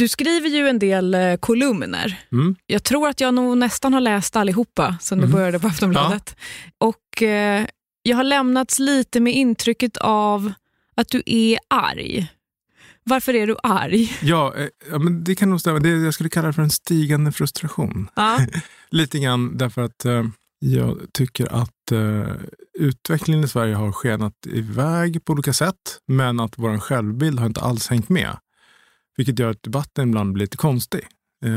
Du skriver ju en del eh, kolumner. Mm. Jag tror att jag nog nästan har läst allihopa sen du Mhm. började på Aftonbladet. Och eh, Jag har lämnats lite med intrycket av att du är arg. Varför är du arg? Ja, eh, ja, men det kan nog stämma. Det, jag skulle kalla det för en stigande frustration. Ja. Lite grann därför att eh, jag tycker att eh, utvecklingen i Sverige har skenat iväg på olika sätt, men att vår självbild har inte alls hängt med. Vilket gör att debatten ibland blir lite konstig. Eh,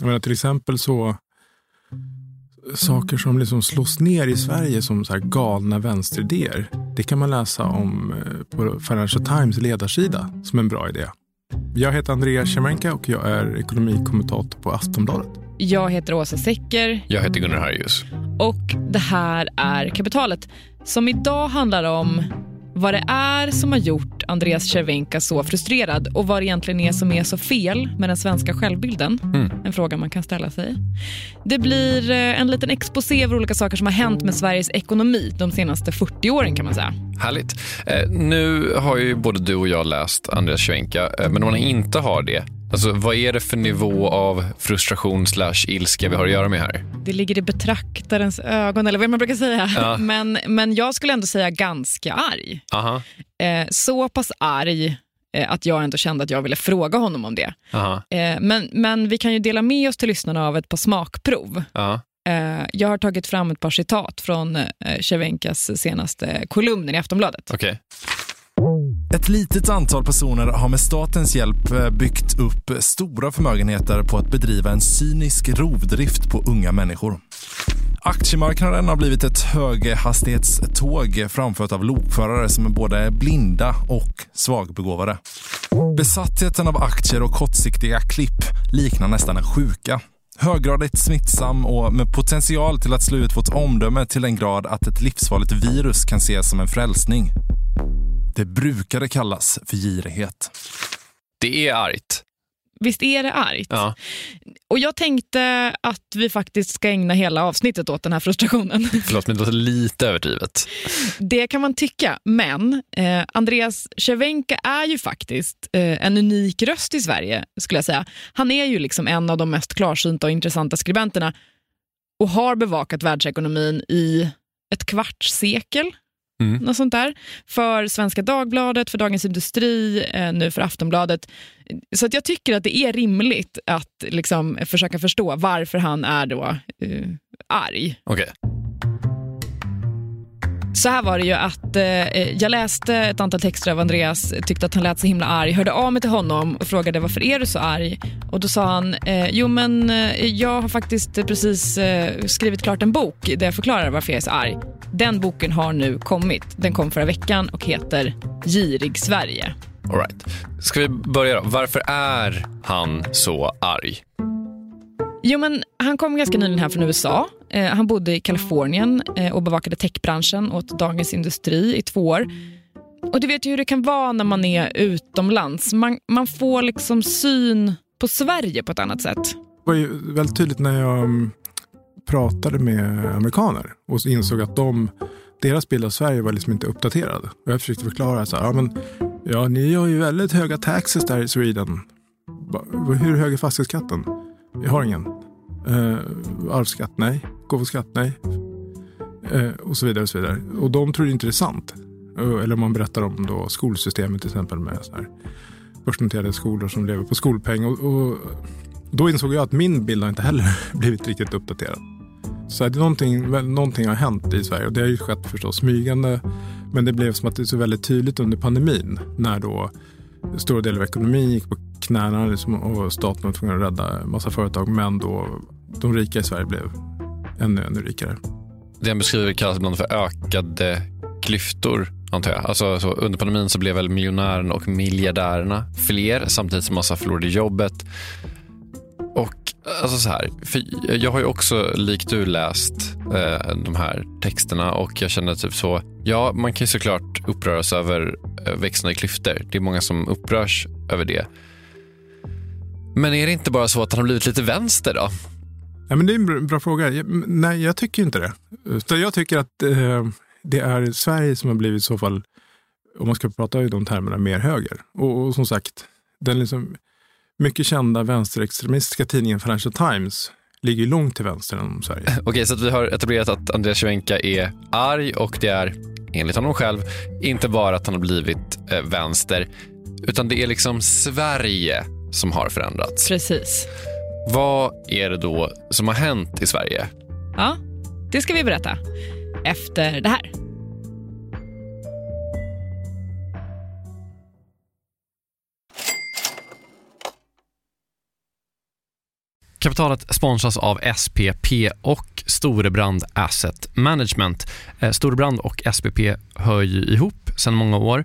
jag menar, till exempel så saker som liksom slås ner i Sverige som så här galna vänsteridéer. Det kan man läsa om eh, på Financial Times ledarsida som en bra idé. Jag heter Andreas Cervenka och jag är ekonomikommentator på Aftonbladet. Jag heter Åsa Secker Jag heter Gunnar Harjus. och det här är Kapitalet som idag handlar om vad det är som har gjort Andreas Cervenka så frustrerad och vad det egentligen är som är så fel med den svenska självbilden. Mm. En fråga man kan ställa sig. Det blir eh, en liten exposé över olika saker som har hänt med Sveriges ekonomi de senaste 40 åren kan man säga. Härligt. Eh, nu har ju både du och jag läst Andreas Cervenka, eh, men om man inte har det, alltså, vad är det för nivå av frustration slash ilska vi har att göra med här? Det ligger i betraktarens ögon, eller vad man brukar säga. Ja. Men, men jag skulle ändå säga ganska arg. Aha, Eh, så pass arg eh, att jag ändå kände att jag ville fråga honom om det. aha, Eh, men, men vi kan ju dela med oss till lyssnarna av ett par smakprov. ja. Eh, jag har tagit fram ett par citat från Cervenkas senaste kolumner i Aftonbladet. Okej. Ett litet antal personer har med statens hjälp byggt upp stora förmögenheter på att bedriva en cynisk rovdrift på unga människor. Aktiemarknaden har blivit ett höghastighetståg framfört av lokförare som är både blinda och svagbegåvade. Besattheten av aktier och kortsiktiga klipp liknar nästan en sjuka. Höggradigt smittsam och med potential till att slå ut vårt omdöme till en grad att ett livsfarligt virus kan ses som en frälsning. Det brukade kallas för girighet. Det är argt. Visst är det argt? Ja. Och jag tänkte att vi faktiskt ska ägna hela avsnittet åt den här frustrationen. Förlåt, men det låter lite överdrivet. Det kan man tycka, men eh, Andreas Cervenka är ju faktiskt eh, en unik röst i Sverige, skulle jag säga. Han är ju liksom en av de mest klarsynta och intressanta skribenterna och har bevakat världsekonomin i ett kvarts sekel. Mm. Något sånt där. För Svenska Dagbladet, för Dagens Industri, eh, nu för Aftonbladet. Så att jag tycker att det är rimligt att liksom, försöka förstå varför han är då eh, arg. Okej. Så här var det ju att eh, jag läste ett antal texter av Andreas, tyckte att han lät så himla arg, hörde av mig till honom och frågade varför är du så arg? Och då sa han, eh, jo men eh, jag har faktiskt precis eh, skrivit klart en bok där jag förklarar varför jag är så arg. Den boken har nu kommit, den kom förra veckan och heter Girig Sverige. All right. Ska vi börja då? Varför är han så arg? Jo, men han kom ganska nyligen här från USA. Eh, han bodde i Kalifornien eh, och bevakade techbranschen åt Dagens Industri i två år. Och Du vet ju hur det kan vara när man är utomlands. Man, man får liksom syn på Sverige på ett annat sätt. Det var ju väldigt tydligt när jag mm, pratade med amerikaner och insåg att de, deras bild av Sverige var liksom inte uppdaterad. Och jag försökte förklara så här, ja, men, ja ni har ju väldigt höga taxes där i Sweden. Hur hög är fastighetsskatten? Jag har ingen. Eh, arvsskatt, nej. Gåvoskatt, nej. Eh, och så vidare. Och så vidare. Och de tror inte det är sant. Eh, eller om man berättar om då skolsystemet till exempel med så här börsnoterade skolor som lever på skolpeng. Och, och då insåg jag att min bild har inte heller blivit riktigt uppdaterad. Så att någonting, någonting har hänt i Sverige och det har ju skett förstås smygande. Men det blev som att det är så väldigt tydligt under pandemin när då stora delar av ekonomin gick på knäna liksom, och staten var tvungen att rädda en massa företag. Men då de rika i Sverige blev ännu, ännu rikare. Det han beskriver kallas ibland för ökade klyftor, antar jag. Alltså, så under pandemin så blev väl miljonärerna och miljardärerna fler samtidigt som massa förlorade jobbet. Och alltså så här, för jag har ju också likt du läst eh, de här texterna och jag känner typ så, ja man kan ju såklart uppröras över eh, växande klyftor. Det är många som upprörs över det. Men är det inte bara så att han har blivit lite vänster då? Ja, men det är en bra, fråga. Jag, nej, jag tycker inte det. Utan jag tycker att eh, det är Sverige som har blivit i så fall, om man ska prata i de termerna, mer höger. Och, och som sagt, den liksom mycket kända vänsterextremistiska tidningen Financial Times ligger långt till vänster om Sverige. Okej, så att vi har etablerat att Andreas Cervenka är arg och det är, enligt honom själv, inte bara att han har blivit eh, vänster, utan det är liksom Sverige som har förändrats. Precis. Vad är det då som har hänt i Sverige? Ja, det ska vi berätta efter det här. Kapitalet sponsras av SPP och Storebrand Asset Management. Eh, Storebrand och SPP hör ju ihop sedan många år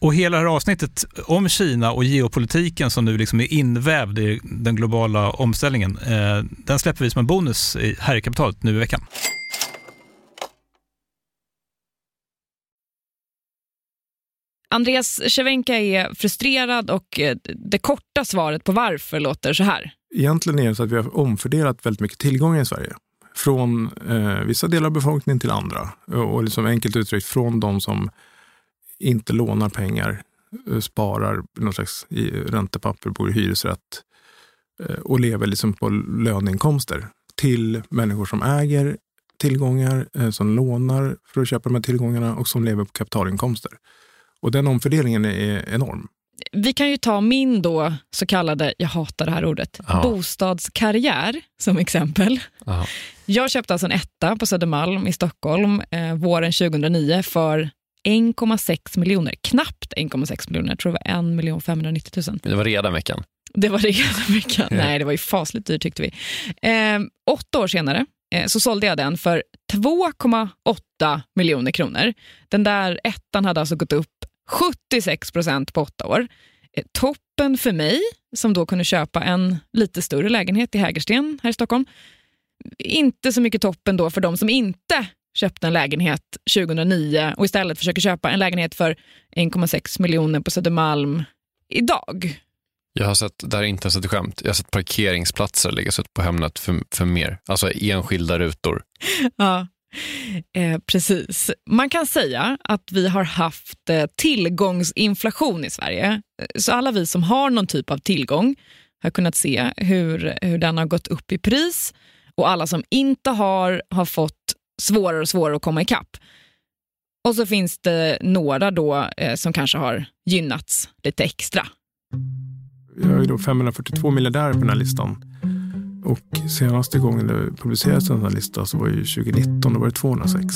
Och hela det här avsnittet om Kina och geopolitiken som nu liksom är invävd i den globala omställningen, eh, den släpper vi som en bonus här i kapitalet nu i veckan. Andreas Cervenka är frustrerad och eh, det korta svaret på varför låter så här. Egentligen är det så att vi har omfördelat väldigt mycket tillgångar i Sverige. Från eh, vissa delar av befolkningen till andra. Och liksom enkelt uttryckt från de som inte lånar pengar, eh, sparar någon slags räntepapper, bor i hyresrätt eh, och lever liksom på löneinkomster till människor som äger tillgångar, eh, som lånar för att köpa de här tillgångarna och som lever på kapitalinkomster. Och den omfördelningen är enorm. Vi kan ju ta min då så kallade, jag hatar det här ordet, ja. bostadskarriär som exempel. Ja. Jag köpte alltså en etta på Södermalm i Stockholm eh, våren 2009 för 1,6 miljoner. Knappt 1,6 miljoner. Jag tror det var 1 590 000. Det var redan veckan. Det var redan veckan. Nej, det var ju fasligt dyrt tyckte vi. Eh, åtta år senare eh, så sålde jag den för 2,8 miljoner kronor. Den där ettan hade alltså gått upp 76 procent på åtta år. Eh, toppen för mig, som då kunde köpa en lite större lägenhet i Hägersten här i Stockholm. Inte så mycket toppen då för de som inte köpte en lägenhet 2009 och istället försöker köpa en lägenhet för 1,6 miljoner på Södermalm idag. Jag har sett, det här är inte ens ett skämt, jag har sett parkeringsplatser läggas ut på Hemnet för, för mer. Alltså enskilda rutor. ja, eh, precis. Man kan säga att vi har haft eh, tillgångsinflation i Sverige. Så alla vi som har någon typ av tillgång har kunnat se hur, hur den har gått upp i pris och alla som inte har har fått svårare och svårare att komma ikapp. Och så finns det några då eh, som kanske har gynnats lite extra. Jag är då 542 miljardärer på den här listan. Och senaste gången det publicerades en sån här lista så var det 2019, då var det 206.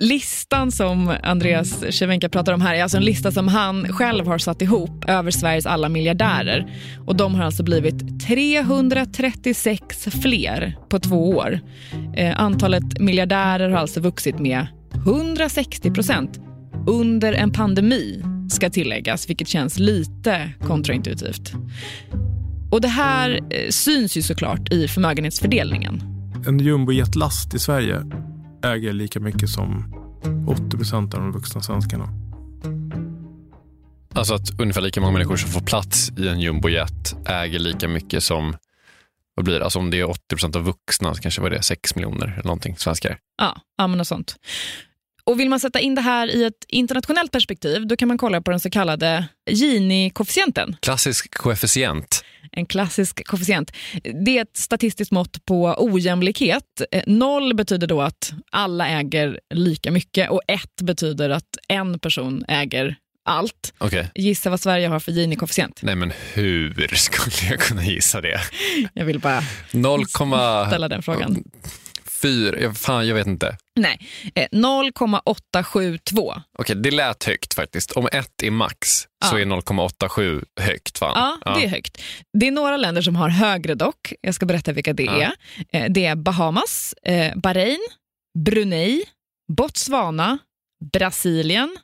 Listan som Andreas Cervenka pratar om här är alltså en lista som han själv har satt ihop över Sveriges alla miljardärer. Och de har alltså blivit 336 fler på två år. Eh, antalet miljardärer har alltså vuxit med 160 procent under en pandemi ska tilläggas, vilket känns lite kontraintuitivt. Och det här eh, syns ju såklart i förmögenhetsfördelningen. en jumbojetlast i Sverige äger lika mycket som 80 procent av de vuxna svenskarna. Alltså att ungefär lika många människor som får plats i en jumbojet äger lika mycket som, vad blir det? Alltså om det är 80 procent av vuxna, så kanske var det 6 miljoner eller någonting svenskar. Ja, ja men något sånt. Och vill man sätta in det här i ett internationellt perspektiv, då kan man kolla på den så kallade Gini-koefficienten. Klassisk koefficient. En klassisk koefficient. Det är ett statistiskt mått på ojämlikhet. Eh, Noll betyder då att alla äger lika mycket och ett betyder att en person äger allt. Okej. Gissa vad Sverige har för Gini-koefficient. Nej men hur skulle jag kunna gissa det? Jag vill bara 0,4... ställa den frågan. Ja, Fan, jag vet inte. Nej, eh, 0,872. Okej, det lät högt faktiskt. Om ett är max så Ja. är 0,87 högt. Fan. Ja, det är högt. Det är några länder som har högre dock. Jag ska berätta vilka det Ja. är. Eh, Det är Bahamas, eh, Bahrain, Brunei, Botswana, Brasilien,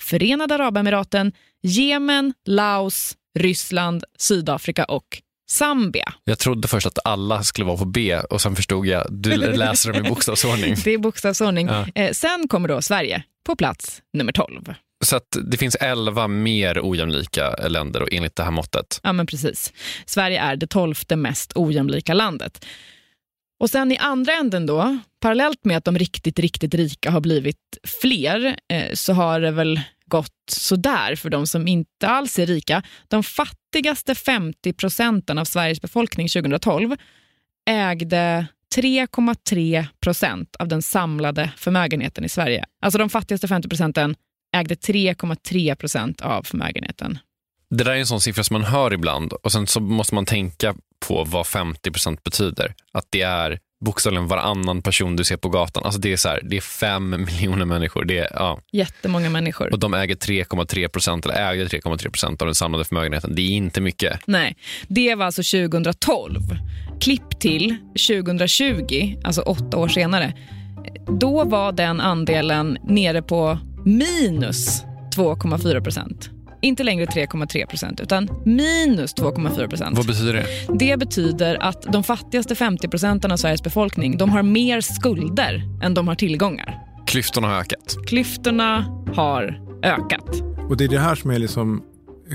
Förenade Arabemiraten, Jemen, Laos, Ryssland, Sydafrika och Zambia. Jag trodde först att alla skulle vara på B och sen förstod jag du läser dem i bokstavsordning. Det är bokstavsordning. Ja. Eh, Sen kommer då Sverige på plats nummer 12. Så att det finns 11 mer ojämlika länder och enligt det här måttet. Ja, men precis. Sverige är det tolfte mest ojämlika landet. Och sen i andra änden då, parallellt med att de riktigt, riktigt rika har blivit fler, eh, så har det väl gått sådär för de som inte alls är rika. De fattigaste 50 procenten av Sveriges befolkning 2012 ägde 3,3 procent av den samlade förmögenheten i Sverige. Alltså de fattigaste 50 procenten ägde 3,3 procent av förmögenheten. Det där är en sån siffra som man hör ibland och sen så måste man tänka på vad 50% betyder. Att det är bokstavligen varannan person du ser på gatan. Alltså det är så här, det är fem miljoner människor. Det är, ja. Jättemånga människor. Och de äger 3,3 procent, eller äger 3,3 procent av den samlade förmögenheten. Det är inte mycket. Nej, det var alltså 2012. Klipp till 2020, alltså åtta år senare. Då var den andelen nere på minus 2,4 procent. Inte längre 3,3 procent, utan minus 2,4 procent. Vad betyder det? Det betyder att de fattigaste 50 procenten av Sveriges befolkning de har mer skulder än de har tillgångar. Klyftorna har ökat. Klyftorna har ökat. Och det är det här som är liksom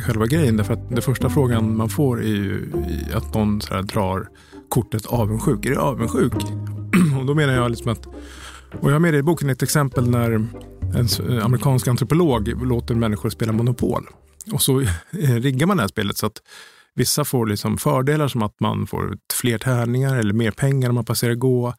själva grejen. Därför att den första frågan man får är ju att någon så här drar kortet avundsjuk. Är du avundsjuk? och då menar jag liksom att, och jag har med i boken ett exempel när en amerikansk antropolog låter människor spela Monopol. Och så eh, riggar man det här spelet så att vissa får liksom fördelar som att man får fler tärningar eller mer pengar när man passerar gå.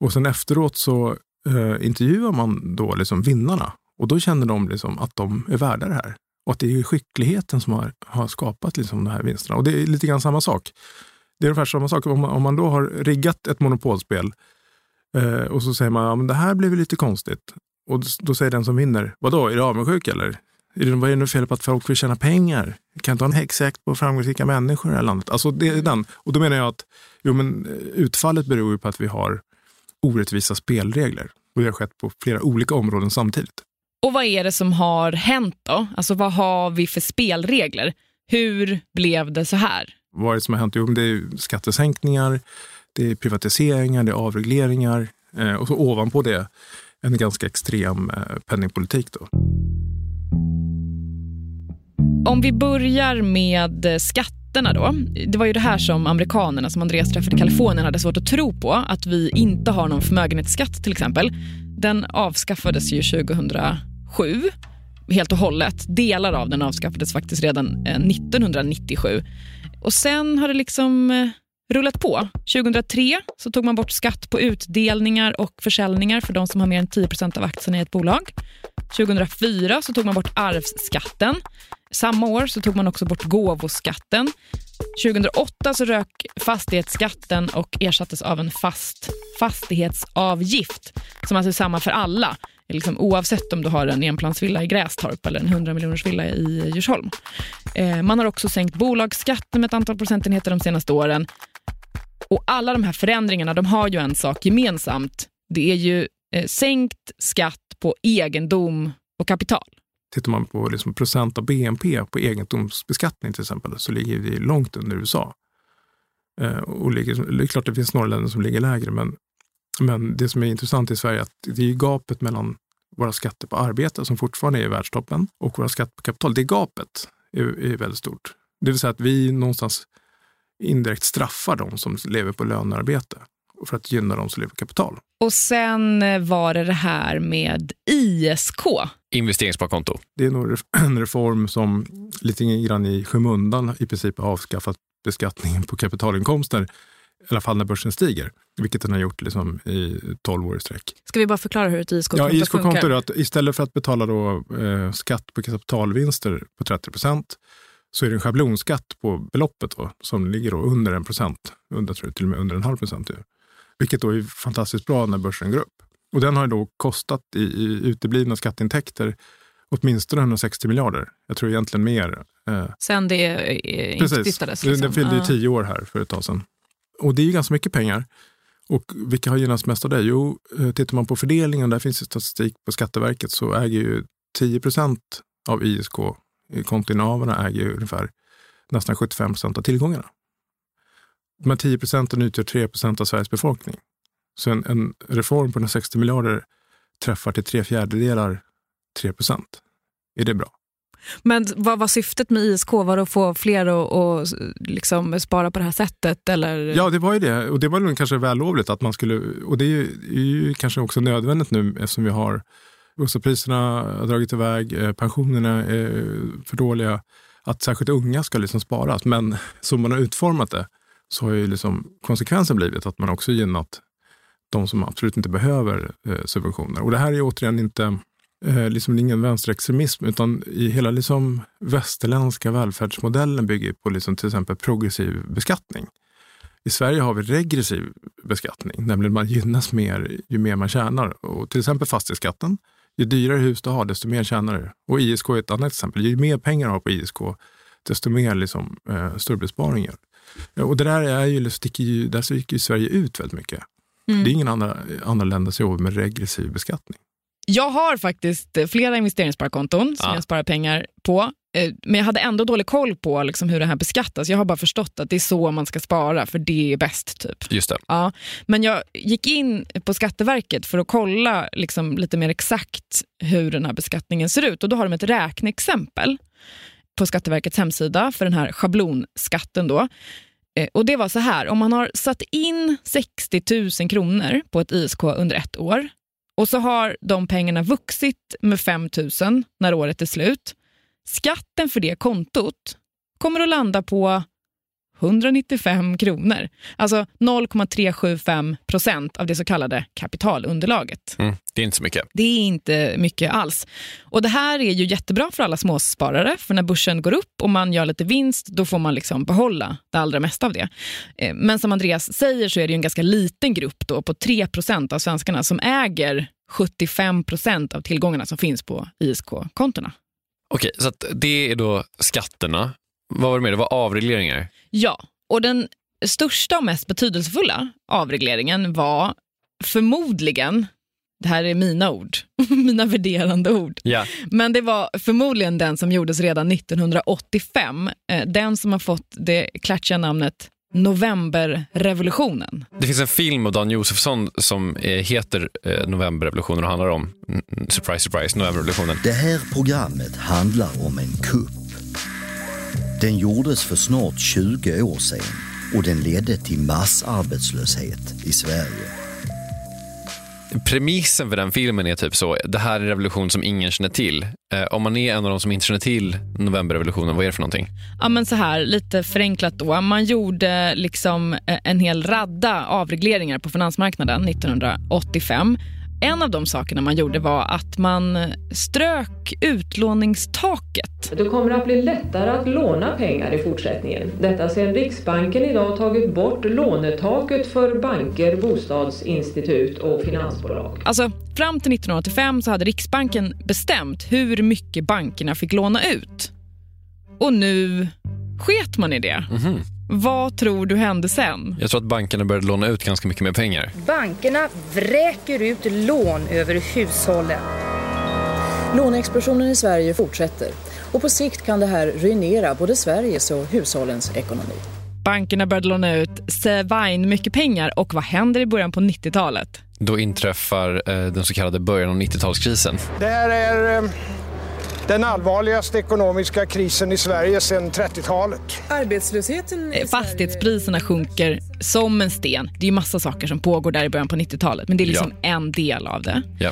Och sen efteråt så eh, intervjuar man då liksom vinnarna och då känner de liksom att de är värda det här. Och att det är skickligheten som har, har skapat liksom de här vinsterna. Och det är lite grann samma sak. Det är ungefär samma sak om man, om man då har riggat ett monopolspel eh, och så säger man ja, men det här blev lite konstigt. Och då, säger den som vinner, vadå, är du avundsjuk eller? Är det, vad är det nu fel på att folk vill tjäna pengar? Kan inte ha en häxjakt på framgångsrika människor i det här landet? Alltså det är den. Och då menar jag att jo, men, eh, utfallet beror ju på att vi har orättvisa spelregler. Och det har skett på flera olika områden samtidigt. Och vad är det som har hänt då? Alltså vad har vi för spelregler? Hur blev det så här? Vad är det som har hänt? Jo, det är skattesänkningar, det är privatiseringar, det är avregleringar eh, och så ovanpå det en ganska extrem eh, penningpolitik. Då. Om vi börjar med eh, skatterna då. Det var ju det här som amerikanerna som Andreas träffade i Kalifornien hade svårt att tro på. Att vi inte har någon förmögenhetsskatt till exempel. Den avskaffades ju 2007 helt och hållet. Delar av den avskaffades faktiskt redan eh, 1997. Och sen har det liksom rullat på. 2003 så tog man bort skatt på utdelningar och försäljningar för de som har mer än 10% av aktierna i ett bolag. 2004 så tog man bort arvsskatten. Samma år så tog man också bort gåvoskatten. 2008 så rök fastighetsskatten och ersattes av en fast fastighetsavgift som alltså är samma för alla. Liksom, oavsett om du har en enplansvilla i Grästorp eller en 100 miljoners villa i Djursholm. Eh, man har också sänkt bolagsskatten med ett antal procentenheter de senaste åren. Och alla de här förändringarna de har ju en sak gemensamt. Det är ju eh, sänkt skatt på egendom och kapital. Tittar man på liksom procent av BNP på egendomsbeskattning till exempel så ligger vi långt under USA. Eh, och ligger, det är klart det finns några länder som ligger lägre, men, men det som är intressant i Sverige är att det är gapet mellan våra skatter på arbete, som fortfarande är i världstoppen, och våra skatter på kapital. Det gapet är, är väldigt stort. Det vill säga att vi någonstans indirekt straffar de som lever på lönearbete för att gynna de som lever på kapital. Och sen var det det här med ISK. Investeringssparkonto. Det är nog en reform som lite grann i skymundan i princip har avskaffat beskattningen på kapitalinkomster, i alla fall när börsen stiger, vilket den har gjort liksom i 12 år i sträck. Ska vi bara förklara hur ett ISK-konto ja, ISK funkar? Att istället för att betala då, eh, skatt på kapitalvinster på 30 procent så är det en schablonskatt på beloppet då, som ligger då under en procent, under, tror jag, till och med under en halv procent. Vilket då är fantastiskt bra när börsen går upp. Och den har då kostat i, i uteblivna skatteintäkter åtminstone 160 miljarder. Jag tror egentligen mer. Eh, Sen det eh, instiftades? Liksom. Den fyllde ju tio år här för ett tag sedan. Och det är ju ganska mycket pengar. Och vilka har gynnats mest av det? Jo, eh, tittar man på fördelningen, där finns det statistik på Skatteverket, så äger ju 10 procent av ISK, eh, kontoinnehavarna äger ju ungefär nästan 75 procent av tillgångarna. De här 10 procenten utgör 3 procent av Sveriges befolkning. Så en, en reform på 160 miljarder träffar till tre fjärdedelar 3 procent. Är det bra? Men vad var syftet med ISK? Var det att få fler att, och liksom spara på det här sättet? Eller? Ja, det var ju det. Och det var nog kanske vällovligt att man skulle... Och det är ju, är ju kanske också nödvändigt nu eftersom vi har bostadspriserna har dragit iväg, eh, pensionerna är för dåliga. Att särskilt unga ska liksom sparas. Men som man har utformat det så har ju liksom konsekvensen blivit att man också gynnat de som absolut inte behöver eh, subventioner. Och det här är återigen inte eh, liksom ingen vänsterextremism, utan i hela liksom västerländska välfärdsmodellen bygger på liksom till exempel progressiv beskattning. I Sverige har vi regressiv beskattning, nämligen man gynnas mer ju mer man tjänar. Och till exempel fastighetsskatten. Ju dyrare hus du har, desto mer tjänar du. Och ISK är ett annat exempel. Ju mer pengar du har på ISK, desto mer liksom, eh, större besparingar. Och det där, är ju, sticker ju, där sticker ju Sverige ut väldigt mycket. Mm. Det är ingen andra, andra länder som jobbar med regressiv beskattning. Jag har faktiskt flera investeringssparkonton som ja. jag sparar pengar på. Eh, men jag hade ändå dålig koll på liksom hur det här beskattas. Jag har bara förstått att det är så man ska spara, för det är bäst. typ. Just det. Ja, men jag gick in på Skatteverket för att kolla liksom lite mer exakt hur den här beskattningen ser ut. Och Då har de ett räkneexempel på Skatteverkets hemsida för den här schablonskatten. Då. Eh, och Det var så här, om man har satt in 60 000 kronor på ett ISK under ett år och så har de pengarna vuxit med 5 000 när året är slut. Skatten för det kontot kommer att landa på 195 kronor. Alltså 0,375 procent av det så kallade kapitalunderlaget. Mm, det är inte så mycket. Det är inte mycket alls. Och Det här är ju jättebra för alla småsparare, för när börsen går upp och man gör lite vinst, då får man liksom behålla det allra mesta av det. Eh, men som Andreas säger så är det en ganska liten grupp då, på 3 procent av svenskarna som äger 75 procent av tillgångarna som finns på ISK-kontona. Okej, så det är då skatterna. Vad var det mer? Det var avregleringar? Ja, och den största och mest betydelsefulla avregleringen var förmodligen, det här är mina ord, mina värderande ord, ja. men det var förmodligen den som gjordes redan 1985. Eh, den som har fått det klatschiga namnet Novemberrevolutionen. Det finns en film av Dan Josefsson som eh, heter eh, Novemberrevolutionen och handlar om, surprise surprise, Novemberrevolutionen. Det här programmet handlar om en kupp den gjordes för snart 20 år sedan och den ledde till massarbetslöshet i Sverige. Premissen för den filmen är typ så, det här är en revolution som ingen känner till. Eh, om man är en av de som inte känner till novemberrevolutionen, vad är det för någonting? Ja men så här, lite förenklat då. Man gjorde liksom eh, en hel radda avregleringar på finansmarknaden 1985 en av de sakerna man gjorde var att man strök utlåningstaket. Det kommer att bli lättare att låna pengar i fortsättningen. Detta sedan Riksbanken idag tagit bort lånetaket för banker, bostadsinstitut och finansbolag. Alltså, fram till 1985 så hade Riksbanken bestämt hur mycket bankerna fick låna ut. Och nu sket man i det. Mm -hmm. Vad tror du hände sen? Jag tror att bankerna började låna ut ganska mycket mer pengar. Bankerna vräker ut lån över hushållen. Låneexplosionen i Sverige fortsätter och på sikt kan det här ruinera både Sveriges och hushållens ekonomi. Bankerna började låna ut svine mycket pengar och vad händer i början på 90-talet? Då inträffar eh, den så kallade början av 90-talskrisen. Det här är eh, den allvarligaste ekonomiska krisen i Sverige sedan 30-talet. Arbetslösheten Fastighetspriserna sjunker som en sten. Det är ju massa saker som pågår där i början på 90-talet, men det är liksom en del av det. Ja.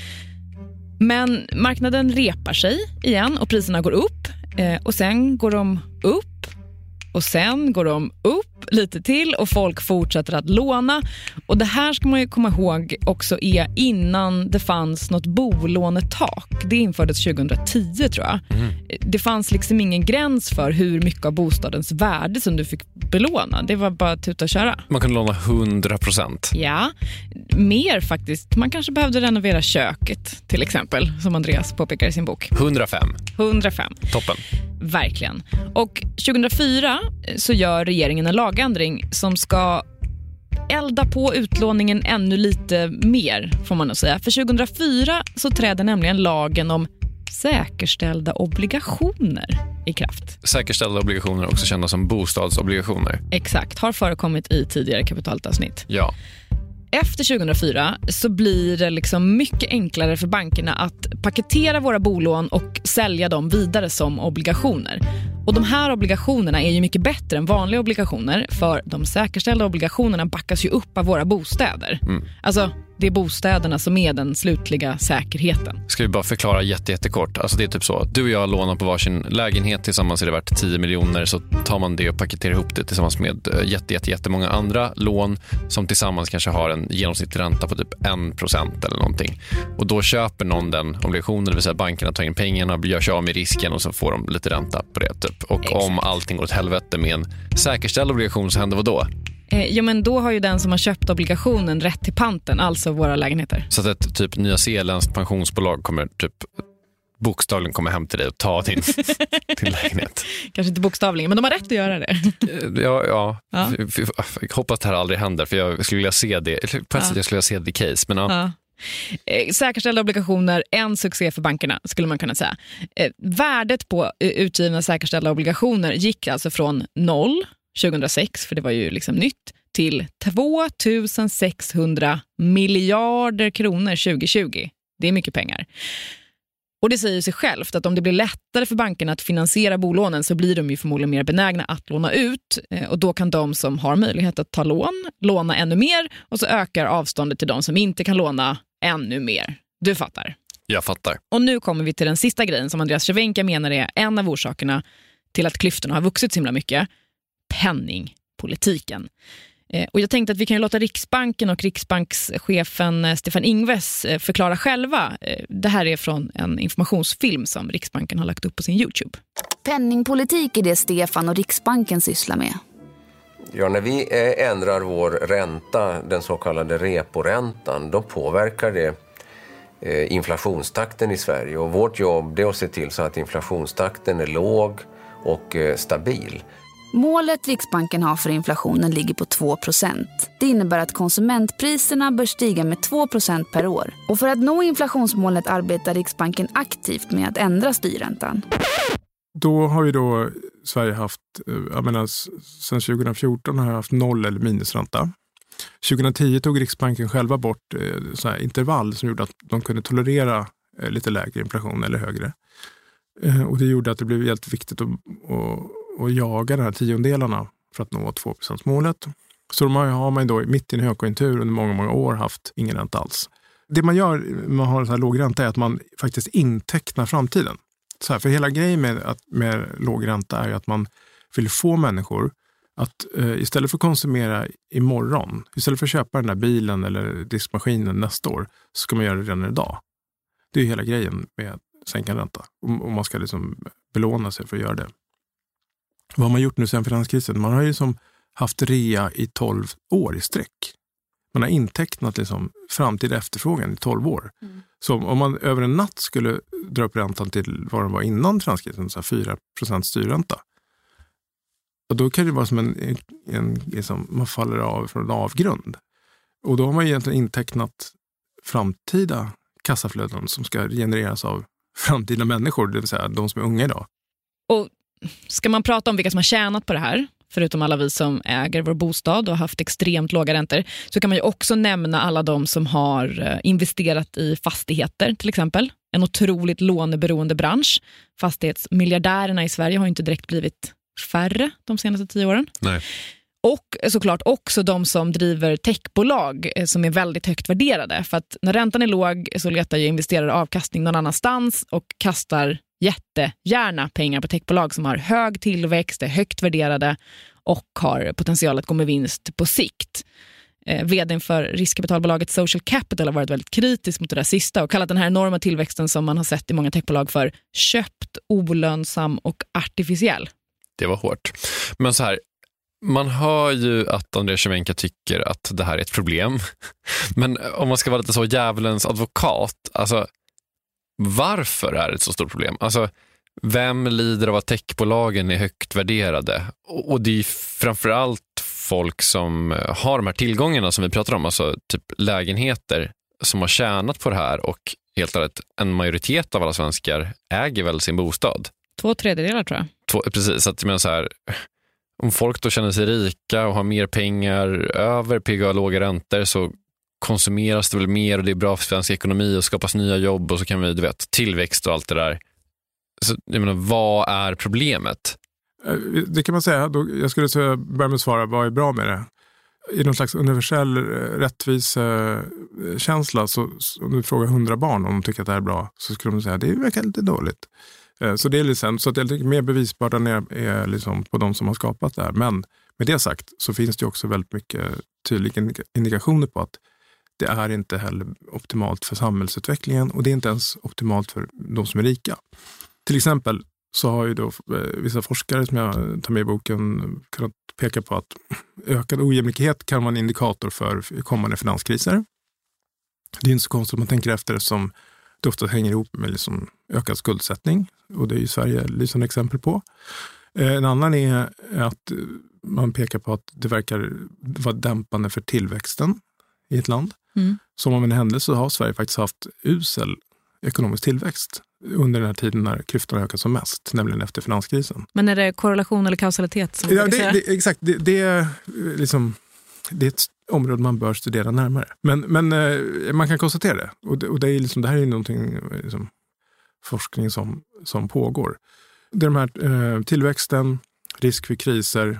Men marknaden repar sig igen och priserna går upp eh, och sen går de upp och sen går de upp lite till och folk fortsätter att låna. Och Det här ska man ju komma ihåg också är innan det fanns något bolånetak. Det infördes 2010 tror jag. Det fanns liksom ingen gräns för hur mycket av bostadens värde som du fick belåna. Det var bara att tuta och köra. Man kunde låna 100 procent. Ja, mer faktiskt. Man kanske behövde renovera köket till exempel, som Andreas påpekar i sin bok. 105. 105. Toppen. Verkligen. Och 2004 så gör regeringen en lagändring som ska elda på utlåningen ännu lite mer, får man nog säga. För 2004 så träder nämligen lagen om säkerställda obligationer i kraft. Säkerställda obligationer, också kända som bostadsobligationer. Exakt, har förekommit i tidigare kapitalavsnitt. Ja. Efter 2004 så blir det liksom mycket enklare för bankerna att paketera våra bolån och sälja dem vidare som obligationer. Och De här obligationerna är ju mycket bättre än vanliga obligationer för de säkerställda obligationerna backas ju upp av våra bostäder. Mm. Alltså, det är bostäderna som är den slutliga säkerheten. Ska vi bara förklara jätte, jättekort. Alltså det är typ så att du och jag lånar på varsin lägenhet. Tillsammans är det värt 10 miljoner. Så tar man det och paketerar ihop det tillsammans med eh, jätte, jätte, jättemånga andra lån som tillsammans kanske har en genomsnittlig ränta på typ 1 procent eller någonting. Och då köper någon den obligationen, det vill säga bankerna tar in pengarna, gör sig av med risken och så får de lite ränta på det. Typ. Och om allting går åt helvete med en säkerställd obligation så händer vad då? Eh, ja, men då har ju den som har köpt obligationen rätt till panten, alltså våra lägenheter. Så att ett typ Nya pensionsbolag kommer typ bokstavligen komma hem till dig och ta din, din lägenhet. Kanske inte bokstavligen, men de har rätt att göra det. Ja, ja. Ja. F- Jag hoppas att det här aldrig händer för jag skulle vilja se det. På ett Ja. sätt jag skulle vilja se det i case. Men ja. Ja. Eh, säkerställda obligationer, en succé för bankerna skulle man kunna säga. Eh, värdet på eh, utgivna säkerställda obligationer gick alltså från noll 2006, för det var ju liksom nytt, till 2600 miljarder kronor 2020. Det är mycket pengar. Och Det säger sig självt att om det blir lättare för bankerna att finansiera bolånen så blir de ju förmodligen mer benägna att låna ut. Eh, Och Då kan de som har möjlighet att ta lån låna ännu mer och så ökar avståndet till de som inte kan låna ännu mer. Du fattar. Jag fattar. Och nu kommer vi till den sista grejen som Andreas Cervenka menar är en av orsakerna till att klyftorna har vuxit så himla mycket. Penningpolitiken. Eh, Och jag tänkte att vi kan ju låta Riksbanken och riksbankschefen eh, Stefan Ingves eh, förklara själva. Det här är från en informationsfilm som Riksbanken har lagt upp på sin Youtube. Penningpolitik är det Stefan och Riksbanken sysslar med. Ja, när vi ändrar vår ränta, den så kallade reporäntan, då påverkar det inflationstakten i Sverige. Och vårt jobb det är att se till så att inflationstakten är låg och stabil. Målet Riksbanken har för inflationen ligger på 2% Det innebär att konsumentpriserna bör stiga med 2% per år. Och för att nå inflationsmålet arbetar Riksbanken aktivt med att ändra styrräntan. Då har ju då Sverige haft, eh, jag menar, sedan 2014 har jag haft noll eller minusränta. 2010 tog Riksbanken själva bort eh, så här intervall som gjorde att de kunde tolerera eh, lite lägre inflation eller högre. Och det gjorde att det blev helt viktigt att, att, och jaga de här tiondelarna för att nå 2 målet. Så de har, man då mitt i en högkonjunktur under många, många år haft ingen ränta alls. Det man gör när man har så här låg ränta är att man faktiskt intecknar framtiden. Så här, för hela grejen med, att, med låg ränta är ju att man vill få människor att eh, istället för att konsumera imorgon, istället för att köpa den där bilen eller diskmaskinen nästa år, så ska man göra det redan idag. Det är ju hela grejen med att sänka ränta. Och, och man ska liksom belåna sig för att göra det. Vad har man gjort nu sedan finanskrisen? Man har ju som haft rea i 12 år i sträck. Man har intecknat liksom framtida efterfrågan i 12 år. Så om man över en natt skulle dra upp räntan till vad den var innan finanskrisen, så här 4 styrränta, då kan det vara som en, en liksom, man faller av från en avgrund. Och då har man egentligen intecknat framtida kassaflöden som ska genereras av framtida människor, det vill säga de som är unga idag. Och Ska man prata om vilka som har tjänat på det här? förutom alla vi som äger vår bostad och har haft extremt låga räntor, så kan man ju också nämna alla de som har eh, investerat i fastigheter till exempel. En otroligt låneberoende bransch. Fastighetsmiljardärerna i Sverige har inte direkt blivit färre de senaste tio åren. Nej. Och såklart också de som driver techbolag eh, som är väldigt högt värderade. För att när räntan är låg så letar ju investerare avkastning någon annanstans och kastar jättegärna pengar på techbolag som har hög tillväxt, är högt värderade och har potential att gå med vinst på sikt. Eh, vdn för riskkapitalbolaget Social Capital har varit väldigt kritisk mot det där sista och kallat den här enorma tillväxten som man har sett i många techbolag för köpt, olönsam och artificiell. Det var hårt. Men så här, man hör ju att André Cervenka tycker att det här är ett problem. Men om man ska vara lite så djävulens advokat, alltså varför är det ett så stort problem? Alltså, vem lider av att techbolagen är högt värderade? Och det är framförallt folk som har de här tillgångarna som vi pratar om, alltså typ lägenheter som har tjänat på det här och helt ärligt, en majoritet av alla svenskar äger väl sin bostad. Två tredjedelar tror jag. Två, precis, att jag så här, om folk då känner sig rika och har mer pengar över PGA låga räntor så konsumeras det väl mer och det är bra för svensk ekonomi och skapas nya jobb och så kan vi, du vet, tillväxt och allt det där. Så, jag menar, vad är problemet? Eh, det kan man säga. Jag skulle säga, börja med att svara, vad är bra med det? I någon slags universell eh, rättvisekänsla, så, om du frågar hundra barn om de tycker att det här är bra, så skulle de säga att det verkar lite dåligt. Eh, så det är liksom, så att jag tycker mer bevisbördan är, är liksom på de som har skapat det här. Men med det sagt så finns det också väldigt mycket tydliga indikationer på att det är inte heller optimalt för samhällsutvecklingen och det är inte ens optimalt för de som är rika. Till exempel så har ju då eh, vissa forskare som jag tar med i boken kunnat peka på att ökad ojämlikhet kan vara en indikator för kommande finanskriser. Det är inte så konstigt om man tänker efter eftersom det ofta hänger ihop med liksom ökad skuldsättning och det är ju Sverige lysande exempel på. Eh, en annan är att man pekar på att det verkar vara dämpande för tillväxten i ett land. Mm. Som av en händelse har Sverige faktiskt haft usel ekonomisk tillväxt under den här tiden när klyftorna ökat som mest, nämligen efter finanskrisen. Men är det korrelation eller kausalitet? Som ja, det, det, exakt. Det, det, är liksom, det är ett område man bör studera närmare. Men, men eh, man kan konstatera det. Och det, och det, är liksom, det här är någonting, liksom, forskning som, som pågår. Det är de här eh, tillväxten, risk för kriser, Eh,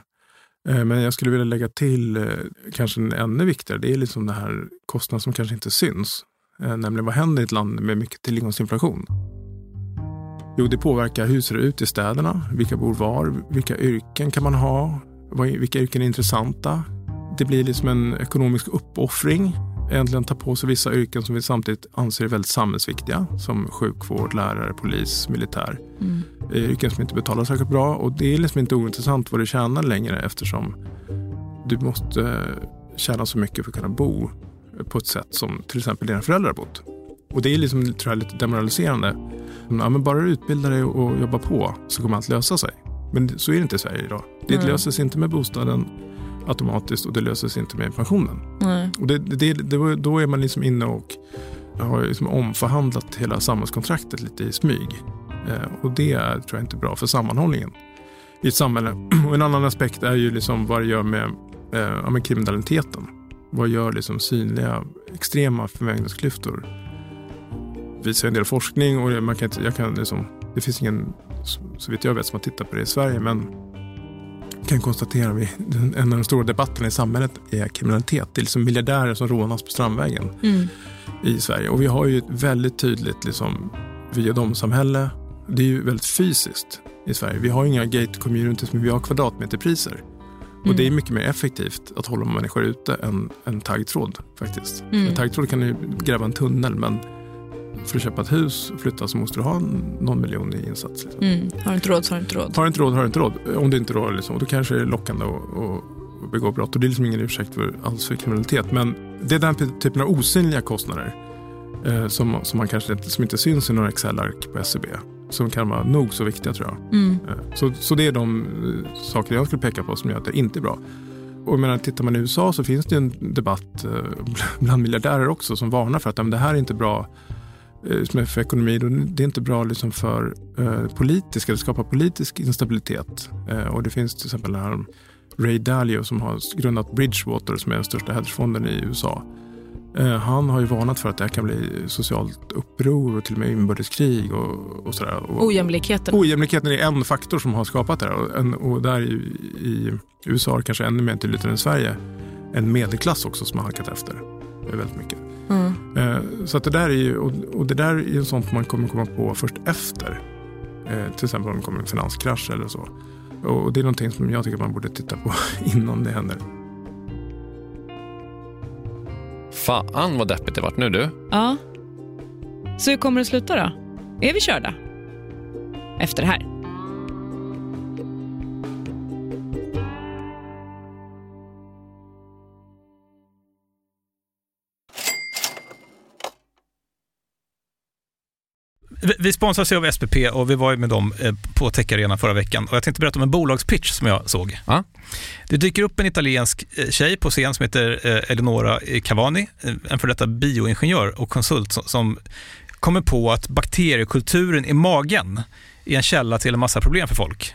Eh, men jag skulle vilja lägga till eh, kanske en ännu viktigare. Det är liksom den här kostnaden som kanske inte syns. Eh, nämligen vad händer i ett land med mycket tillgångsinflation? Jo, det påverkar hur ser det ut i städerna? Vilka bor var? Vilka yrken kan man ha? Vilka yrken är intressanta? Det blir liksom en ekonomisk uppoffring äntligen ta på sig vissa yrken som vi samtidigt anser är väldigt samhällsviktiga. Som sjukvård, lärare, polis, militär. Mm. Yrken som inte betalar särskilt bra. Och det är liksom inte ointressant vad du tjänar längre eftersom du måste tjäna så mycket för att kunna bo på ett sätt som till exempel dina föräldrar har bott. Och det är liksom, tror jag, lite demoraliserande. Ja, men bara du utbildar dig och jobbar på så kommer allt lösa sig. Men så är det inte i Sverige idag. Det mm. löser sig inte med bostaden automatiskt och det löser sig inte med pensionen. Nej. Och det, det, det, då är man liksom inne och har liksom omförhandlat hela samhällskontraktet lite i smyg. Eh, och det är, tror jag inte bra för sammanhållningen i ett samhälle. Och en annan aspekt är ju liksom vad det gör med, eh, med kriminaliteten. Vad gör liksom synliga extrema förmögenhetsklyftor? visar en del forskning och man kan inte, jag kan liksom, det finns ingen, så vitt jag vet, som har tittat på det i Sverige. Men kan konstatera att en av de stora debatterna i samhället är kriminalitet. Det är liksom miljardärer som rånas på Strandvägen mm. i Sverige. Och vi har ju ett väldigt tydligt liksom, och dom-samhälle. Det är ju väldigt fysiskt i Sverige. Vi har inga gate communities men vi har kvadratmeterpriser. Mm. Och det är mycket mer effektivt att hålla människor ute än en taggtråd faktiskt. Mm. En taggtråd kan du gräva en tunnel men för att köpa ett hus och flytta så måste du ha någon miljon i insats. Liksom. Mm. Har du inte råd så har du inte råd. Har du inte råd har du inte råd. Om du inte råd, liksom, då kanske det är lockande att begå brott. Och det är liksom ingen ursäkt för, alls för kriminalitet. Men det är den typen av osynliga kostnader eh, som, som, man kanske som inte syns i några Excel-ark på SCB. E som kan vara nog så viktiga tror jag. Mm. Eh, så, så det är de eh, saker jag skulle peka på som gör att det inte är bra. Och menar, tittar man i USA så finns det en debatt eh, bland miljardärer också som varnar för att det här är inte bra som är för ekonomi. Det är inte bra liksom för eh, politiska, det skapar politisk instabilitet. Eh, och det finns till exempel den här Ray Dalio som har grundat Bridgewater som är den största hedgefonden i USA. Eh, han har ju varnat för att det här kan bli socialt uppror och till och med inbördeskrig och, och sådär. Och, Ojämlikheten. Ojämlikheten är en faktor som har skapat det här. Och, en, och där i, i USA, kanske ännu mer tydligt än i Sverige, en medelklass också som har halkat efter väldigt mycket. Mm. Eh, så att det där är ju, och, det där är ju sånt man kommer komma på först efter. Eh, till exempel om det kommer en finanskrasch eller så. Och det är någonting som jag tycker man borde titta på innan det händer. Fan vad deppigt det vart nu du. Ja. Så hur kommer det sluta då? Är vi körda? Efter det här. Vi- sponsras ju av SPP och vi var ju med dem eh, på Tech förra veckan. Och jag tänkte berätta om en bolagspitch som jag såg. Ja. Det dyker upp en italiensk eh, tjej på scen som heter eh, Eleonora Cavani, en för detta bioingenjör och konsult som, kommer på att bakteriekulturen i magen är en källa till en massa problem för folk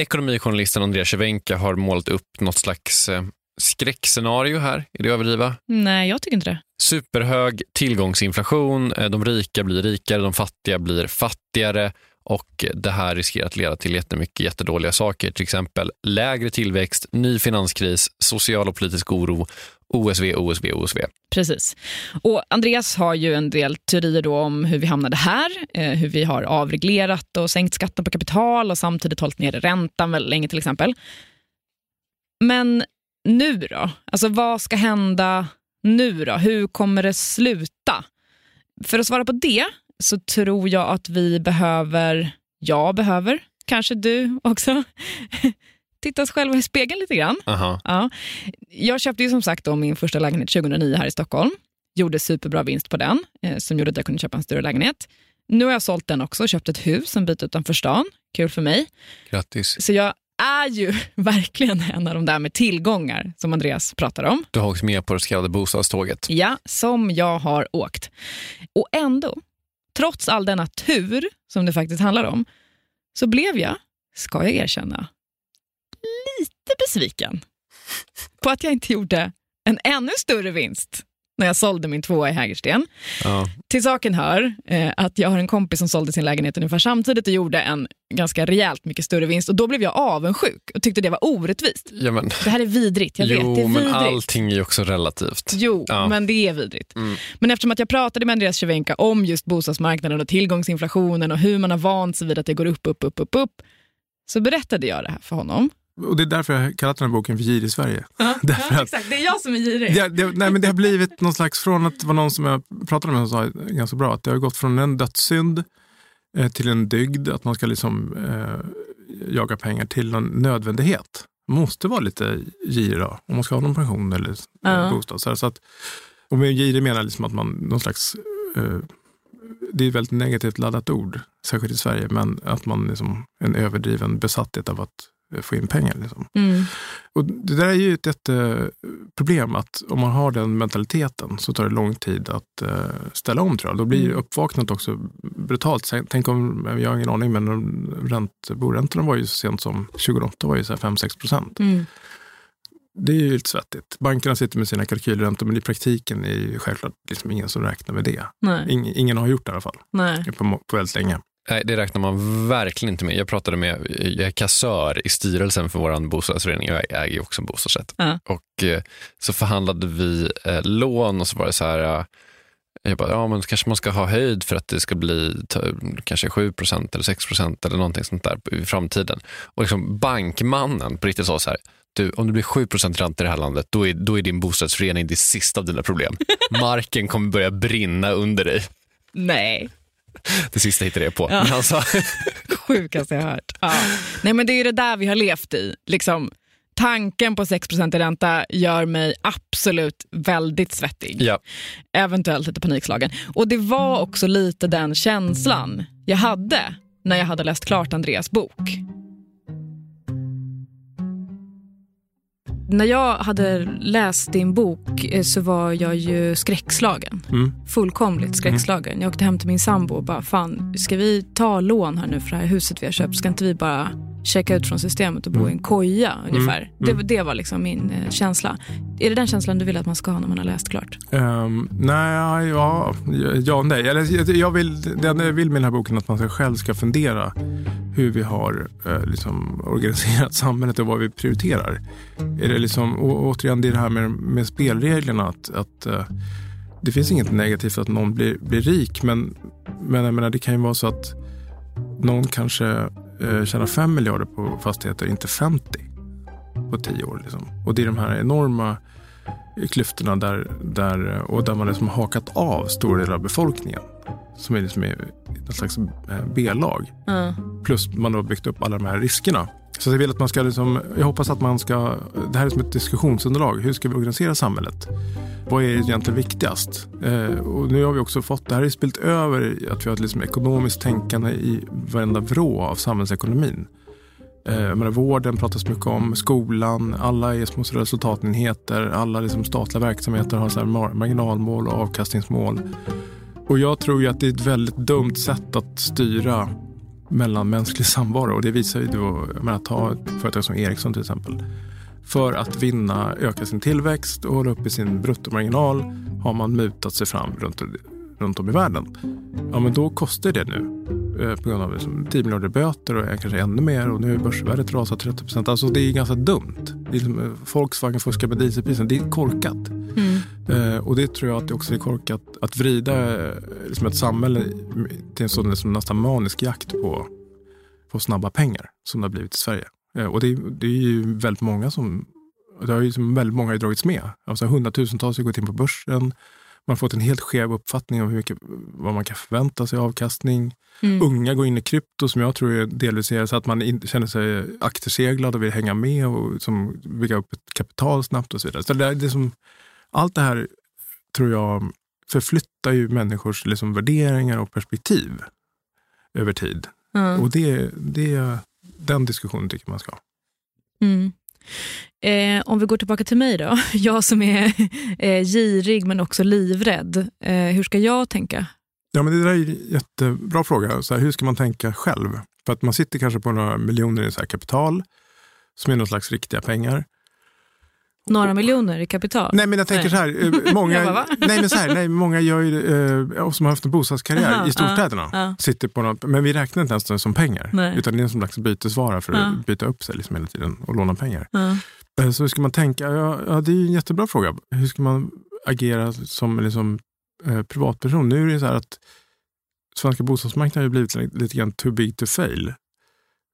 Ekonomijournalisten Andrea Cervenka har målat upp något slags eh, skräckscenario här. Är det överdriva? Nej, jag tycker inte det. Superhög tillgångsinflation, eh, de rika blir rikare, de fattiga blir fattigare och det här riskerar att leda till jättemycket jättedåliga saker, till exempel lägre tillväxt, ny finanskris, social och politisk oro, OSV, OSV, OSV. Precis. Och Andreas har ju en del teorier då om hur vi hamnade här, eh, hur vi har avreglerat och sänkt skatten på kapital och samtidigt hållit nere räntan väldigt länge till exempel. Men nu då? Alltså vad ska hända nu då? Hur kommer det sluta? För att svara på det så tror jag att vi behöver, jag behöver, kanske du också, titta oss själva i spegeln lite grann. Aha. Ja. Jag köpte ju som sagt då min första lägenhet 2009 här i Stockholm. Gjorde superbra vinst på den, eh, som gjorde att jag kunde köpa en större lägenhet. Nu har jag sålt den också och köpt ett hus en bit utanför stan. Kul för mig. Grattis. Så jag är ju verkligen en av de där med tillgångar som Andreas pratar om. Du har åkt med på det så kallade bostadståget. Ja, som jag har åkt. Och ändå, trots all denna tur som det faktiskt handlar om, så blev jag, ska jag erkänna, lite besviken på att jag inte gjorde en ännu större vinst när jag sålde min tvåa i Hägersten. Ja. Till saken hör eh, att jag har en kompis som sålde sin lägenhet ungefär samtidigt och gjorde en ganska rejält mycket större vinst. Och Då blev jag avundsjuk och tyckte det var orättvist. Ja, men, Det här är vidrigt, jag jo, vet. Det är men allting är ju också relativt. Jo, Ja. men det är vidrigt. Mm. Men eftersom att jag pratade med Andreas Cervenka om just bostadsmarknaden och tillgångsinflationen och hur man har vant sig vid att det går upp, upp, upp, upp, upp, så berättade jag det här för honom. Och det är därför jag har kallat den här boken för Girig Sverige. Därför att exakt, det är jag som är girig. det, det, nej, men det har blivit någon slags, från att det var någon som jag pratade med som sa ganska bra, att det har gått från en dödssynd eh, till en dygd, att man ska liksom eh, jaga pengar till en nödvändighet. Man måste vara lite girig då, om man ska ha någon pension eller Ja. eh, bostad. Så, här, så att, och med girig menar jag liksom att man, någon slags, eh, det är ett väldigt negativt laddat ord, särskilt i Sverige, men att man liksom en överdriven besatthet av att få in pengar. Liksom. Mm. Och det där är ju ett jätteproblem att om man har den mentaliteten så tar det lång tid att eh, ställa om tror jag. Då blir Mm. uppvaknandet också brutalt. Tänk om, jag har ingen aning, men ränt, boräntorna var ju så sent som 2008 var ju så här 5-6 procent. Mm. Det är ju lite svettigt. Bankerna sitter med sina kalkylräntor men i praktiken är det ju självklart liksom ingen som räknar med det. Nej. Ing, ingen har gjort det i alla fall på, på väldigt länge. Nej, det räknar man verkligen inte med. Jag pratade med, jag är kassör i styrelsen för vår bostadsrättsförening. Jag äger också en bostadsrätt. Ja. Och eh, så förhandlade vi eh, lån och så var det så här, eh, jag bara, ja men kanske man ska ha höjd för att det ska bli kanske 7% eller 6% eller någonting sånt där i framtiden. Och liksom bankmannen på riktigt sa så här, du, om det blir 7% ränta i det här landet, då är, då är din bostadsrättsförening det sista av dina problem. Marken kommer börja brinna under dig. Nej. Det sista hittade jag på. Ja. Sa, Sjukaste jag hört. Ja. Nej, men det är det där vi har levt i. Liksom, tanken på 6 i ränta gör mig absolut väldigt svettig. ja. Eventuellt lite panikslagen. Och det var också lite den känslan jag hade när jag hade läst klart Andreas bok. När jag hade läst din bok eh, så var jag ju skräckslagen. Mm. Fullkomligt skräckslagen. Jag åkte hem till min sambo och bara, fan, ska vi ta lån här nu för det här huset vi har köpt? Ska inte vi bara checka ut från systemet och bo i en koja ungefär? Mm. Det, det var liksom min eh, känsla. Är det den känslan du vill att man ska ha när man har läst klart? Um, nej, ja, ja nej. Eller, jag- vill, det enda jag vill med den här boken är att man själv ska fundera hur vi har eh, liksom, organiserat samhället och vad vi prioriterar. Är det liksom, och, återigen, det är det här med, med spelreglerna. Att, att, eh, det finns inget negativt att någon blir, blir rik, men, men jag menar, det kan ju vara så att någon kanske eh, tjänar 5 miljarder på fastigheter, inte 50 på 10 år. Liksom. Och det är de här enorma klyftorna där, där, och där man liksom har hakat av stora delar av befolkningen. Som är liksom något slags eh, B-lag. Plus man har byggt upp alla de här riskerna. Så jag vill att man ska liksom, jag hoppas att man ska, det här är som ett diskussionsunderlag. Hur ska vi organisera samhället? Vad är egentligen viktigast? Eh, och nu har vi också fått, det här är spilt över att vi har ett liksom ekonomiskt tänkande i varenda vrå av samhällsekonomin. Eh, menar, vården pratas mycket om, skolan, alla är små resultatenheter, alla liksom statliga verksamheter har så marginalmål och avkastningsmål. Och jag tror ju att det är ett väldigt dumt sätt att styra mellanmänsklig samvaro. Och det visar ju då, jag menar, ta ett företag som Ericsson till exempel. För att vinna, öka sin tillväxt och hålla uppe sin bruttomarginal har man mutat sig fram runt, runt om i världen. Ja, men då kostar det nu eh, på grund av liksom 10 miljarder böter och kanske ännu mer och nu är börsvärdet rasat 30 procent. Alltså det är ganska dumt. Det är liksom, eh, Volkswagen fuskar med dieselpriserna. Det är korkat. Mm. Eh, och det tror jag att det också är korkat att vrida eh, liksom ett samhälle till en sån liksom nästan manisk jakt på, på snabba pengar som det har blivit i Sverige. Eh, och det, är- det är ju väldigt många som det har ju liksom väldigt många dragits med. Alltså hundratusentals har gått in på börsen. Man har fått en helt skev uppfattning om hur mycket, vad man kan förvänta sig i avkastning. Mm. Unga går in i krypto som jag tror är delvis är så att man in, känner sig akterseglad och vill hänga med och som bygga upp ett kapital snabbt och så vidare. Så det, är- det är som, allt det här tror jag förflyttar ju människors liksom värderingar och perspektiv över tid. Ja. Och det, det, den diskussionen tycker man ska ha. Mm. Eh, om vi går tillbaka till mig då. Jag som är eh, girig men också livrädd. Eh, hur ska jag tänka? Ja, men det där är en jättebra fråga. Så här, hur ska man tänka själv? För att man sitter kanske på några miljoner i så kapital som är någon slags riktiga pengar. Några miljoner i kapital? Nej, men jag tänker så här. eh, Många, bara, nej, men så här, nej, många gör ju, eh, som har haft en bostadskarriär Aha, i storstäderna. ja, ja. Sitter på något, men vi räknar inte ens det som pengar. Nej. Utan det är en slags bytesvara för att Ja. byta upp sig liksom hela tiden och låna pengar. Eh, Så hur ska man tänka? Ja, ja, det är en jättebra fråga. Hur ska man agera som liksom, eh, privatperson? Nu är det så här att svenska bostadsmarknaden har ju blivit lite, lite grann too big to fail.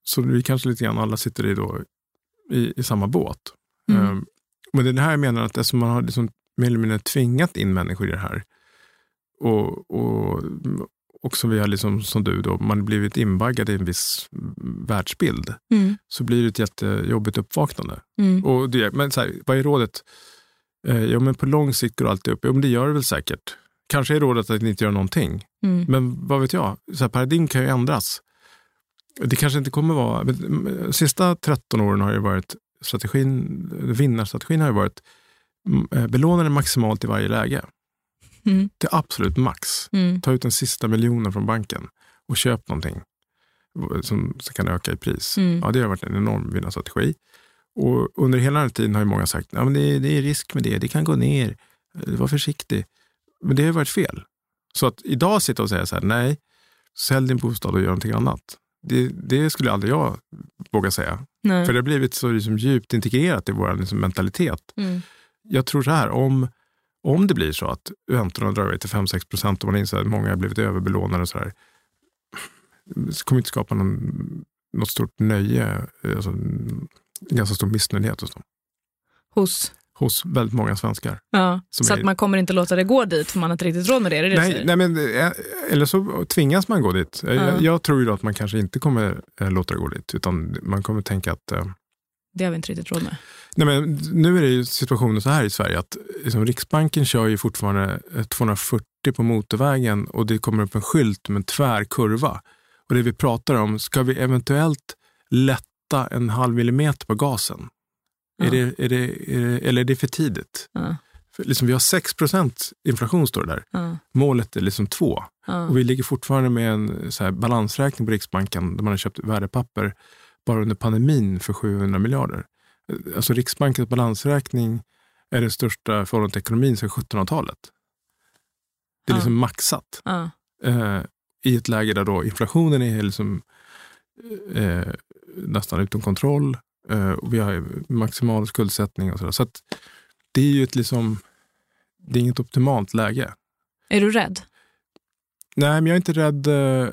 Så vi kanske lite grann alla sitter i, då, i, i samma båt. Mm. Eh, men det är det här jag menar, att eftersom man har liksom mer eller mindre tvingat in människor i det här och, och, som vi har liksom, som du då, man har blivit inbaggad i en viss världsbild Mm. så blir det ett jättejobbigt uppvaknande. Mm. Och det, men så här, vad är rådet? Eh, ja, men på lång sikt går allt upp. Ja, men det gör det väl säkert. Kanske är rådet att inte göra någonting. Mm. Men vad vet jag? Så här, paradigm kan ju ändras. Det kanske inte kommer vara... Men, de sista 13 åren har ju varit strategin, vinnarstrategin har ju varit mm, eh, belåna det maximalt i varje läge. Mm. Till absolut max. Mm. Ta ut den sista miljonen från banken och köp någonting som, som kan öka i pris. Mm. Ja, det har varit en enorm vinnarstrategi. Och under hela den här tiden har ju många sagt att det, det är risk med det, det kan gå ner, var försiktig. Men det har varit fel. Så att idag sitta och säga så här, nej, sälj din bostad och gör någonting annat. Det, det skulle aldrig jag våga säga. Nej. För det har blivit så liksom djupt integrerat i vår liksom mentalitet. Mm. Jag tror så här, om, om det blir så att räntorna drar iväg till 5-6 procent och man inser att många har blivit överbelånade och så här. Det kommer inte skapa någon, något stort nöje, alltså, ganska stor missnöjdhet hos dem. Hos? Hos väldigt många svenskar. Ja. Så att man kommer inte låta det gå dit för man har inte riktigt råd med det? Det det Nej, säger? nej, men, eh, eller så tvingas man gå dit. Jag, Ja. jag tror ju att man kanske inte kommer eh, låta det gå dit, utan man kommer tänka att eh, Det har vi inte riktigt råd med. Nej, men nu är det ju situationen så här i Sverige att liksom, Riksbanken kör ju fortfarande eh, 240 på motorvägen och det kommer upp en skylt med en tvär kurva. Och det vi pratar om, ska vi eventuellt lätta en halv millimeter på gasen? Är, det, är, det, är det, eller är det för tidigt? Ja. För liksom, vi har 6% inflation står det där. Ja. Målet är liksom 2. Ja. Och vi ligger fortfarande med en så här, balansräkning på Riksbanken där man har köpt värdepapper bara under pandemin för 700 miljarder. Alltså Riksbankens balansräkning är det största förhållandet till ekonomin sedan 1700-talet. Det är liksom maxat. Eh, I ett läge där då inflationen är liksom, eh, nästan utom kontroll och vi har maximal skuldsättning och sådär. Så att det är ju ett liksom, det är inget optimalt läge. Är du rädd? Nej, men jag är inte rädd eh,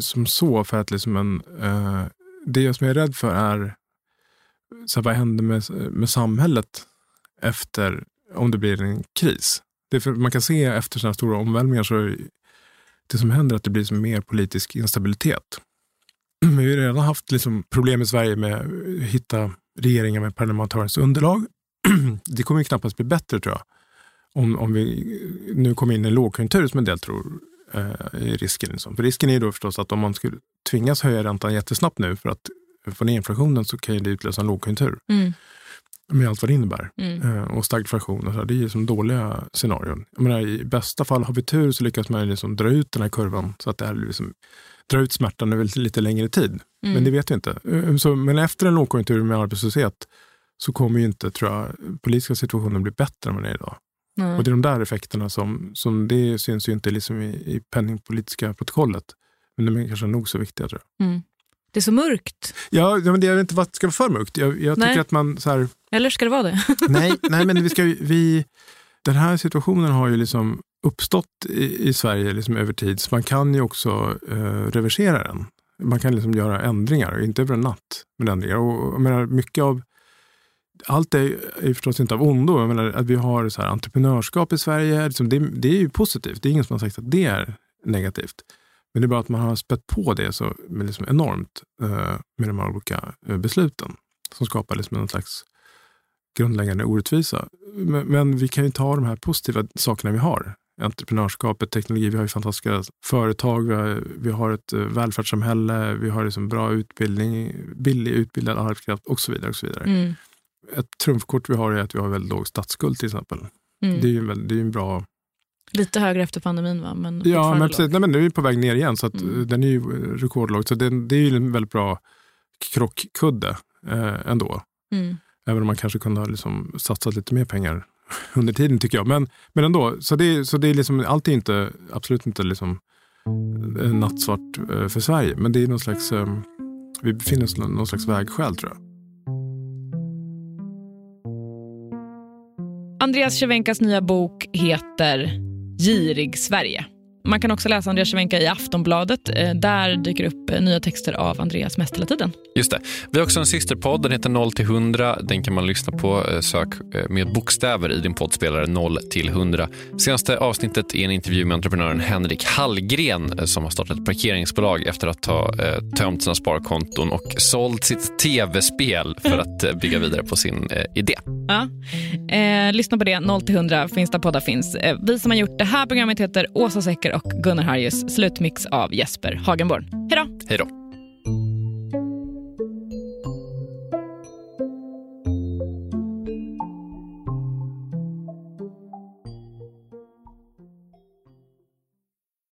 som så för att liksom en, eh, det som jag är rädd för är så här, vad händer med, med samhället efter om det blir en kris. Det för, man kan se efter sådana stora omvälvningar så det som händer är att det blir som mer politisk instabilitet. Vi har redan haft liksom problem i Sverige med att hitta regeringar med parlamentariskt underlag. Det kommer ju knappast bli bättre tror jag. Om, om vi nu kommer in i en lågkonjunktur som en del tror eh, är risken. Liksom. För risken är ju då förstås att om man skulle tvingas höja räntan jättesnabbt nu för att få ner inflationen så kan ju det utlösa en lågkonjunktur. Mm. Med allt vad det innebär. Mm. Eh, och stagflation. Och så det är ju som dåliga scenarion. Jag menar, I bästa fall har vi tur så lyckas man liksom dra ut den här kurvan så att det här liksom, drar ut smärtan över lite längre tid. Mm. Men det vet vi inte. Eh, Så, men efter en lågkonjunktur med arbetslöshet så kommer ju inte, tror jag, politiska situationen bli bättre än vad den är idag. Nej. Och det är de där effekterna som, som det syns ju inte liksom i, i penningpolitiska protokollet. Men de är kanske nog så viktiga tror jag. Mm. Det är så mörkt. Ja, men det är inte vad ska vara för mörkt. Jag, jag tycker att man så här, Eller ska det vara det? nej, nej, men vi ska vi, den här situationen har ju liksom uppstått i, i Sverige liksom över tid. Så man kan ju också eh, reversera den. Man kan liksom göra ändringar, inte över en natt. Men ändringar. Och, jag menar, mycket av allt är, är ju förstås inte av ondo. Jag menar, att vi har så här entreprenörskap i Sverige, liksom det, det är ju positivt. Det är ingen som har sagt att det är negativt. Men det är bara att man har spett på det så liksom enormt eh, med de här olika eh, besluten. Som skapar liksom en slags grundläggande orättvisa. Men, men vi kan ju ta de här positiva sakerna vi har. Entreprenörskapet, teknologi, vi har ju fantastiska företag, vi har, vi har ett eh, välfärdssamhälle, vi har liksom bra utbildning, billig utbildad arbetskraft och så vidare. Och så vidare. Mm. Ett trumfkort vi har är att vi har väldigt låg statsskuld till exempel. Mm. Det är ju en, det är en bra Lite högre efter pandemin va? Men Ja, men precis. Nej, men nu är vi på väg ner igen, så att Mm. eh, den är ju eh, rekordlåg. Så den, det är ju en väldigt bra krockkudde eh, ändå. Mm. Även om man kanske kunde ha liksom satsat lite mer pengar under tiden tycker jag. Men, men ändå, så det, så det är liksom, allt är inte, absolut inte liksom eh, nattsvart eh, för Sverige. Men det är någon slags, eh, vi befinner oss i någon slags vägskäl tror jag. Andreas Cervenkas nya bok heter Girig Sverige. Man kan också läsa Andreas Cervenka i Aftonbladet. Eh, där dyker upp eh, nya texter av Andreas mest hela tiden. Just det. Vi har också en systerpodd, den heter 0 till 100. Den kan man lyssna på. Eh, sök med bokstäver i din poddspelare 0 till 100. Senaste avsnittet är en intervju med entreprenören Henrik Hallgren som har startat ett parkeringsbolag efter att ha tömt sina sparkonton och sålt sitt tv-spel för att bygga vidare på sin idé. Ja. Eh, lyssna på det, 0 till 100 finns där poddar finns. Vi som har gjort det här programmet heter Åsa Secker och Gunnar Harjus. Slutmix av Jesper Hagenborn. Hej då! Hej då!